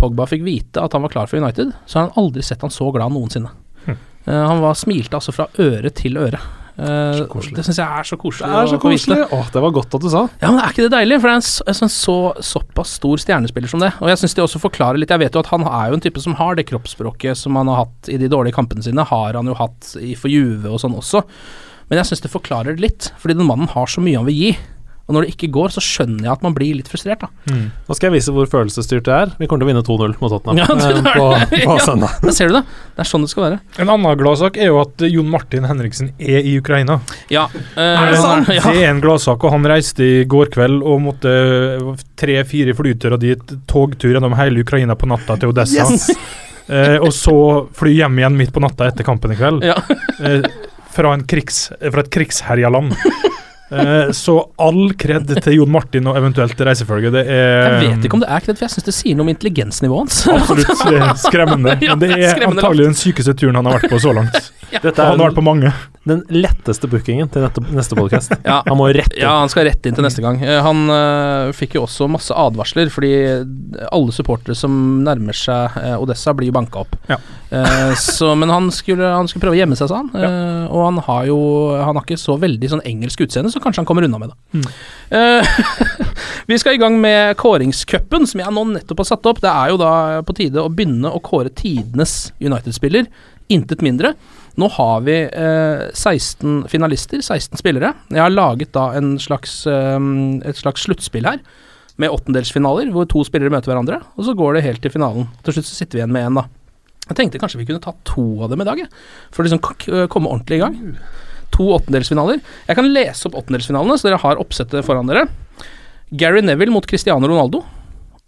Pogba fikk vite at han var klar for United, så har han aldri sett han så glad noensinne. Hm. Uh, han var smilte altså fra øre til øre. Uh, det syns jeg er så koselig. Det er så koselig! Åh, det var godt at du sa. Ja, men Er ikke det deilig? For det er en, så, en så, såpass stor stjernespiller som det. Og jeg syns det også forklarer litt Jeg vet jo at han er jo en type som har det kroppsspråket som han har hatt i de dårlige kampene sine, har han jo hatt i for Juve og sånn også. Men jeg syns det forklarer det litt, fordi den mannen har så mye han vil gi. Og når det ikke går, så skjønner jeg at man blir litt frustrert, da. Nå skal jeg vise hvor følelsesstyrt det er. Vi kommer til å vinne 2-0 mot Tottenham Ja, det eh, på, på Ja. søndag. Der ser du det. Det er sånn det skal være. En annen gladsak er jo at Jon Martin Henriksen er i Ukraina. Ja. eh, Er det sant? Ja. Det er en gladsak, og han reiste i går kveld og måtte tre-fire flyturer dit, togtur gjennom hele Ukraina på natta til Odessa. Eh, og så fly hjem igjen midt på natta etter kampen i kveld. Ja. Eh, fra, en krigs, fra et krigsherja land. Eh, så all kred til Jon Martin og eventuelt reisefølget. Det er Jeg vet ikke om det er kred, for jeg syns det sier noe om intelligensnivået hans. absolutt skremmende. Men det er antagelig den sykeste turen han har vært på så langt. Dette er han har vært på mange. den letteste bookingen til neste, neste podkast. Ja. Han må rett inn. Ja, han skal rett inn til neste gang. Eh, Han uh, fikk jo også masse advarsler, fordi alle supportere som nærmer seg uh, Odessa, blir jo banka opp. Ja. uh, så, men han skulle, han skulle prøve å gjemme seg, sa han. Eh, og han har jo Han har ikke så veldig sånn engelsk utseende, så kanskje han kommer unna med det. Eh, vi skal i gang med kåringscupen, som jeg nå nettopp har satt opp. Det er jo da på tide å begynne å kåre tidenes United-spiller. Intet mindre. Nå har vi eh, 16 finalister, 16 spillere. Jeg har laget da en slags, eh, et slags sluttspill her, med åttendelsfinaler, hvor to spillere møter hverandre, og så går det helt til finalen. Til slutt så sitter vi igjen med én, da. Jeg tenkte kanskje vi kunne ta to av dem i dag, for å liksom komme ordentlig i gang. To åttendelsfinaler. Jeg kan lese opp åttendelsfinalene, så dere har oppsettet foran dere. Gary Neville mot Cristiano Ronaldo.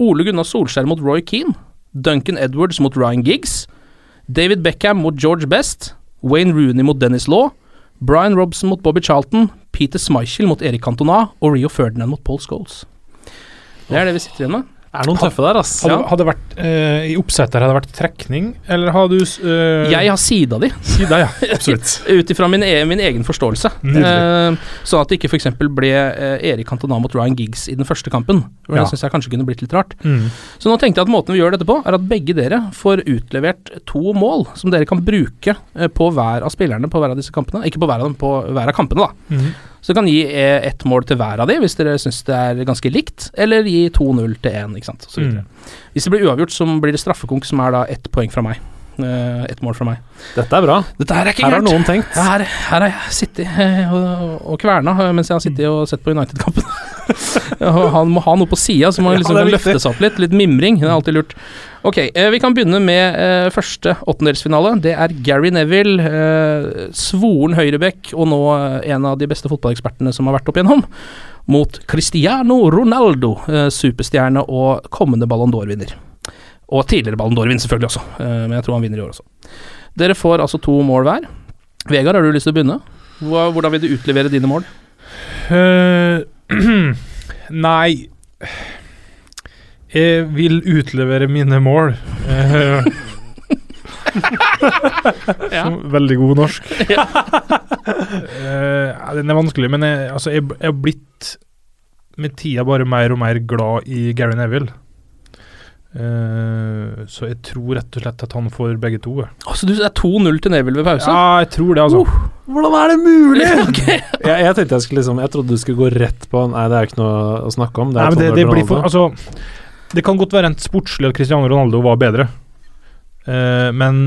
Ole Gunnar Solskjær mot Roy Keane. Duncan Edwards mot Ryan Giggs. David Beckham mot George Best. Wayne Rooney mot Dennis Law. Brian Robson mot Bobby Charlton. Peter Schmeichel mot Erik Cantona. Og Rio Ferdinand mot Paul Scholes. Det er det vi sitter igjen med. Er noen tøffe der, ass. Hadde, hadde vært uh, I oppsettet hadde det vært trekning, eller har du uh, Jeg har sida di, Sida, ja. Absolutt. ut ifra min, e min egen forståelse. Eh, sånn at det ikke f.eks. ble Erik Cantona mot Ryan Giggs i den første kampen. For Ja. Det syns jeg kanskje kunne blitt litt rart. Mm. Så nå tenkte jeg at måten vi gjør dette på, er at begge dere får utlevert to mål som dere kan bruke på hver av spillerne på hver av disse kampene. Ikke på hver av dem, på hver av kampene, da. Mhm. Så du kan gi eh, ett mål til hver av de hvis dere syns det er ganske likt, eller gi 2-0 til én, ikke sant. og Så. Mm. Hvis det blir uavgjort, så blir det straffekonk, som er da ett poeng fra meg. Eh, ett mål fra meg. Dette er bra. Dette er ikke Her har noen tenkt. Ja, her, her har jeg sittet eh, og, og kverna eh, mens jeg har sittet og sett på United-kampen. Han må ha noe på sida, så man Ja, liksom kan løfte seg opp litt. Litt mimring. Det er alltid lurt. Ok, vi kan begynne med første åttendelsfinale. Det er Gary Neville, svoren høyrebekk og nå en av de beste fotballekspertene som har vært opp igjennom, mot Cristiano Ronaldo, superstjerne og kommende Ballon d'Or-vinner. Og tidligere Ballon d'Or-vinner selvfølgelig også, eh, men jeg tror han vinner i år også. Dere får altså to mål hver. Vegard, har du lyst til å begynne? Hvordan vil du utlevere dine mål? Uh, nei Jeg vil utlevere mine mål. Uh, ja. veldig god norsk. uh, den er vanskelig, men jeg, altså, jeg, jeg har blitt med tida bare mer og mer glad i Gary Neville. Eh, så jeg tror rett og slett at han får begge to. Altså, du, det er 2-0 til Neville ved pause? Ja, jeg tror det, altså. Hvordan er det mulig?! Ok. jeg, jeg tenkte jeg skulle liksom Jeg trodde du skulle gå rett på Nei, det er ikke noe å snakke om. Det Nei, er men det, det, blir for, altså, det kan godt være rent sportslig at Cristiano Ronaldo var bedre, uh, men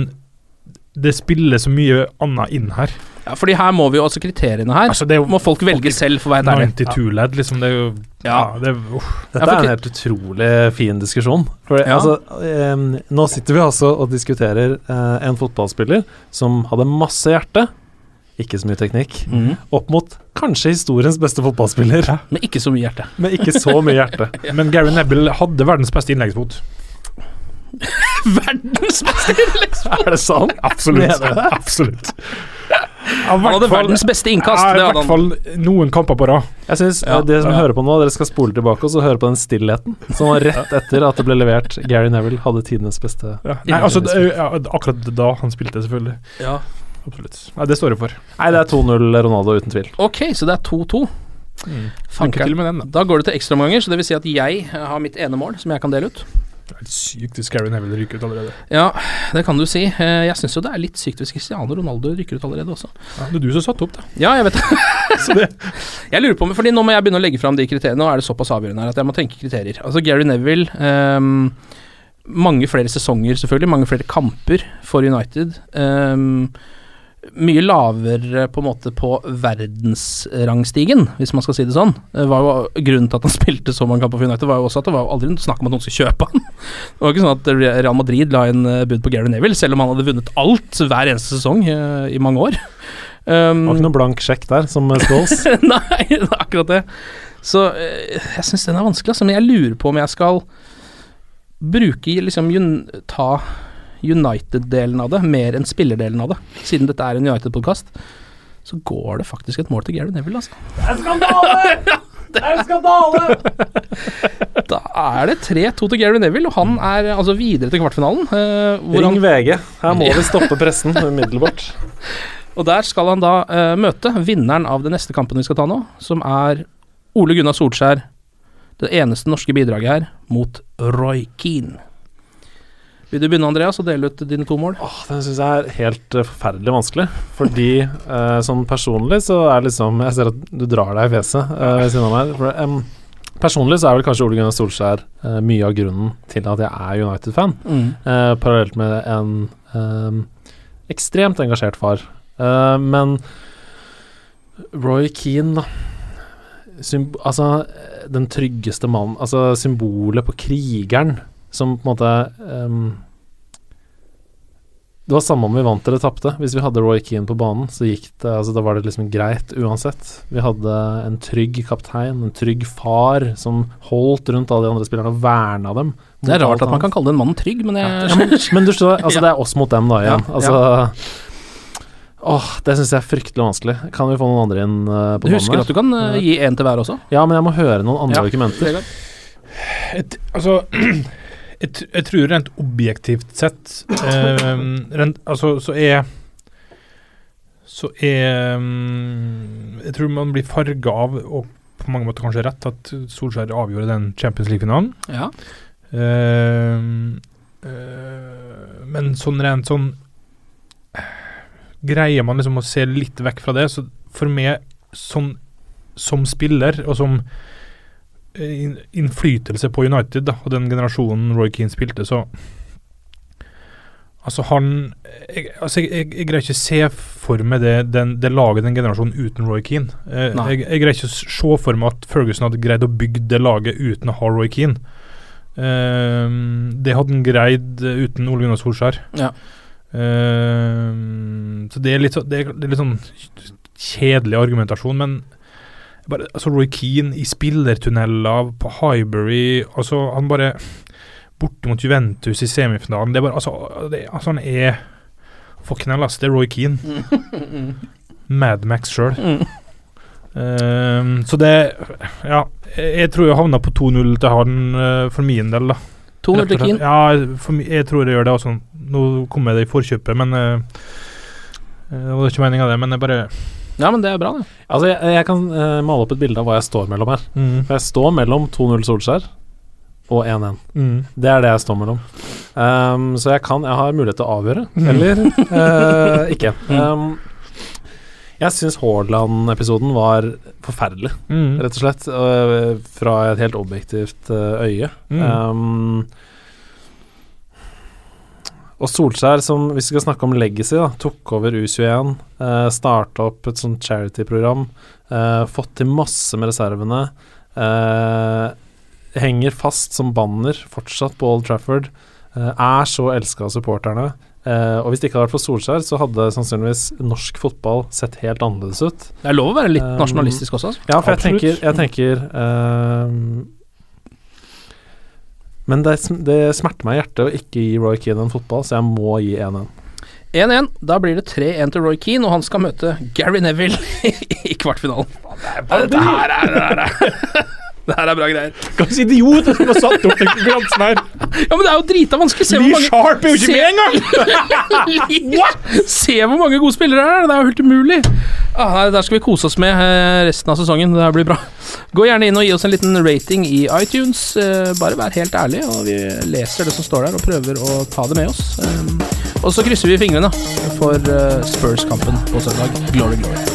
det spiller så mye annet inn her. Ja, fordi her må vi jo altså kriteriene her. Altså, det er jo må folk velge selv, for å være ærlig. 92-ledd, liksom. Det er jo Ja. ja, det, uh. Dette Ja, for er en helt utrolig fin diskusjon. For Ja. altså, um, nå sitter vi altså og diskuterer uh, en fotballspiller som hadde masse hjerte, ikke så mye teknikk, mm. opp mot kanskje historiens beste fotballspiller, Men ikke så mye hjerte. men ikke så mye hjerte. Men Gary Nebbel hadde verdens beste innleggsfot. Verdens beste innleggsmål! Er det sant? Absolutt. Det? Absolutt. Han hadde verdens beste innkast. Ja, I hvert fall noen kamper på rad. Jeg synes Ja. det som Ja. hører på nå, dere skal spole tilbake og så høre på den stillheten som var rett etter at det ble levert. Gary Neville hadde tidenes beste Nei, altså, det, ja, akkurat da han spilte, selvfølgelig. Ja. Absolutt. Nei, det står jeg for. Nei, det er 2-0 Ronaldo, uten tvil. Ok, så det er 2-2. Mm. Den, da. Da går det til ekstraomganger, så det vil si at jeg har mitt ene mål, som jeg kan dele ut. Det er litt sykt hvis Gary Neville ryker ut allerede. Ja, det kan du si. Eh, Jeg syns jo det er litt sykt hvis Cristiano Ronaldo rykker ut allerede også. Ja, det er du som satte opp, da. Ja, jeg vet det. Så det Jeg lurer på, om- fordi Nå må jeg begynne å legge fram de kriteriene. Nå er det såpass avgjørende her at jeg må tenke kriterier. Altså Gary Neville um, Mange flere sesonger, selvfølgelig. Mange flere kamper for United. Ehm, mye lavere på en måte på verdensrangstigen, hvis man skal si det sånn. Det var jo Grunnen til at han spilte så mange kamper for United, var jo også at det var aldri snakk om at noen skulle kjøpe han. Det var ikke sånn at Real Madrid la inn eh, bud på Gary Neville, selv om han hadde vunnet alt hver eneste sesong eh, i mange år. Um, Det var ikke noe blank sjekk der, som med Scholes. Nei, det er akkurat det. Så eh, jeg syns den er vanskelig, altså. Men jeg lurer på om jeg skal bruke liksom ta United-delen av det mer enn spillerdelen av det, siden dette er en United-podkast. så går det faktisk et mål til Gary Neville, altså. Det er skandale! Det er skandale! Da er det 3-2 til Gary Neville, og han er altså videre til kvartfinalen. Uh, hvor Ring han, VG. Her må vi stoppe pressen umiddelbart. og der skal han da uh, møte vinneren av den neste kampen vi skal ta nå, som er Ole Gunnar Solskjær, det eneste norske bidraget her, mot Roy Keane. Vil du begynne, Andreas, og dele ut dine to mål? Åh, den syns jeg er helt uh, forferdelig vanskelig. Fordi uh, sånn personlig så er liksom Jeg ser at du drar deg i fjeset uh, ved siden av meg. For, um, personlig så er vel kanskje Ole Gunnar Solskjær mye av grunnen til at jeg er United-fan. Mm. Parallelt med en um, ekstremt engasjert far. Men Roy Keane, da. Symb altså, den tryggeste mannen Altså, symbolet på krigeren som på en måte um, Det var samme om vi vant eller tapte. Hvis vi hadde Roy Keane på banen, så gikk det altså Da var det liksom greit uansett. Vi hadde en trygg kaptein, en trygg far, som holdt rundt alle de andre spillerne og verna dem. Det er rart at man kan kalle den mannen trygg, men jeg Ja, men, men du skjønner, altså det er oss mot dem da igjen. Ja, Altså Åh, det syns jeg er fryktelig vanskelig. Kan vi få noen andre inn uh, på Du husker at du kan uh, gi én til hver også? Ja, men jeg må høre noen andre Ja. argumenter. Et, altså jeg, jeg tror rent objektivt sett eh, rent, Altså, så er Så er mm, Jeg tror man blir farga av, og på mange måter kanskje rett, at Solskjær avgjorde den Champions League-finalen. Ja. Eh, eh, men sånn rent sånn Greier man liksom å se litt vekk fra det, så for meg sånn som spiller og som innflytelse på United da, og den generasjonen Roy Keane spilte, så Altså, han Jeg, altså, jeg, jeg, jeg greier ikke å se for meg det, den, det laget, den generasjonen, uten Roy Keane. Eh, jeg, jeg greier ikke å se for meg at Ferguson hadde greid å bygge det laget uten å ha Roy Keane. Uh, det hadde han greid eh, uten Ole Gunnar Solskjær. Ja. Uh, så det er, litt, det, er, det er litt sånn kjedelig argumentasjon, men bare, altså Roy Keane i spillertunneler på Highbury altså Han bare Borte mot Juventus i semifinalen Det er bare Altså, det, altså han er for hell. Det er Roy Keane. Mad Max Um, så det Ja, jeg, tror jeg havna på 2-0 til han uh, for min del, da. 2-0 til. Keane. Ja, for, jeg tror jeg gjør det også. Nå kom jeg det i forkjøpet, men uh, Det var ikke meninga, det, men jeg bare Ja, men det er bra, det. Altså, jeg, jeg kan uh, male opp et bilde av hva jeg står mellom her. mm, For jeg står mellom 2-0 Solskjær og 1-1. mm. Det er det jeg står mellom. Um, så jeg kan Jeg har mulighet til å avgjøre, Mm. eller uh, ikke. Um, jeg syns Haaland-episoden var forferdelig, Mm. rett og slett. Uh, fra et helt objektivt øye. Mm. Um, og Solskjær, som hvis vi skal snakke om legacy, da, tok over U21, eh, starta opp et sånt charity-program, eh, fått til masse med reservene. eh, henger fast som banner fortsatt på Old Trafford. eh, er så elska av supporterne. Eh, og hvis det ikke hadde vært for Solskjær, så hadde sannsynligvis norsk fotball sett helt annerledes ut. Det er lov å være litt Um, nasjonalistisk også. Altså. Ja, for jeg Absolutt. tenker, jeg tenker ehm, Men det, det smerter meg i hjertet å ikke gi Roy Keane en fotball, så jeg må gi 1-1. 1-1. Da blir det 3-1 til Roy Keane, og han skal møte Gary Neville i kvartfinalen. Det her er, det her er, det her er bra greier. Hvilken idiot som har satt opp den konkurransen her! Ja, men det er jo drita vanskelig. Se Lee mange Sharp er jo ikke Se- med engang! What?! Se hvor mange gode spillere det er! Det er jo helt umulig. Ah, der skal vi kose oss med eh, resten av sesongen. Det her blir bra. Gå gjerne inn og gi oss en liten rating i iTunes. Eh, bare vær helt ærlig, og vi leser det som står der, og prøver å ta det med oss. Um, og så krysser vi fingrene for eh, Spurs-kampen på søndag. Glory, glory.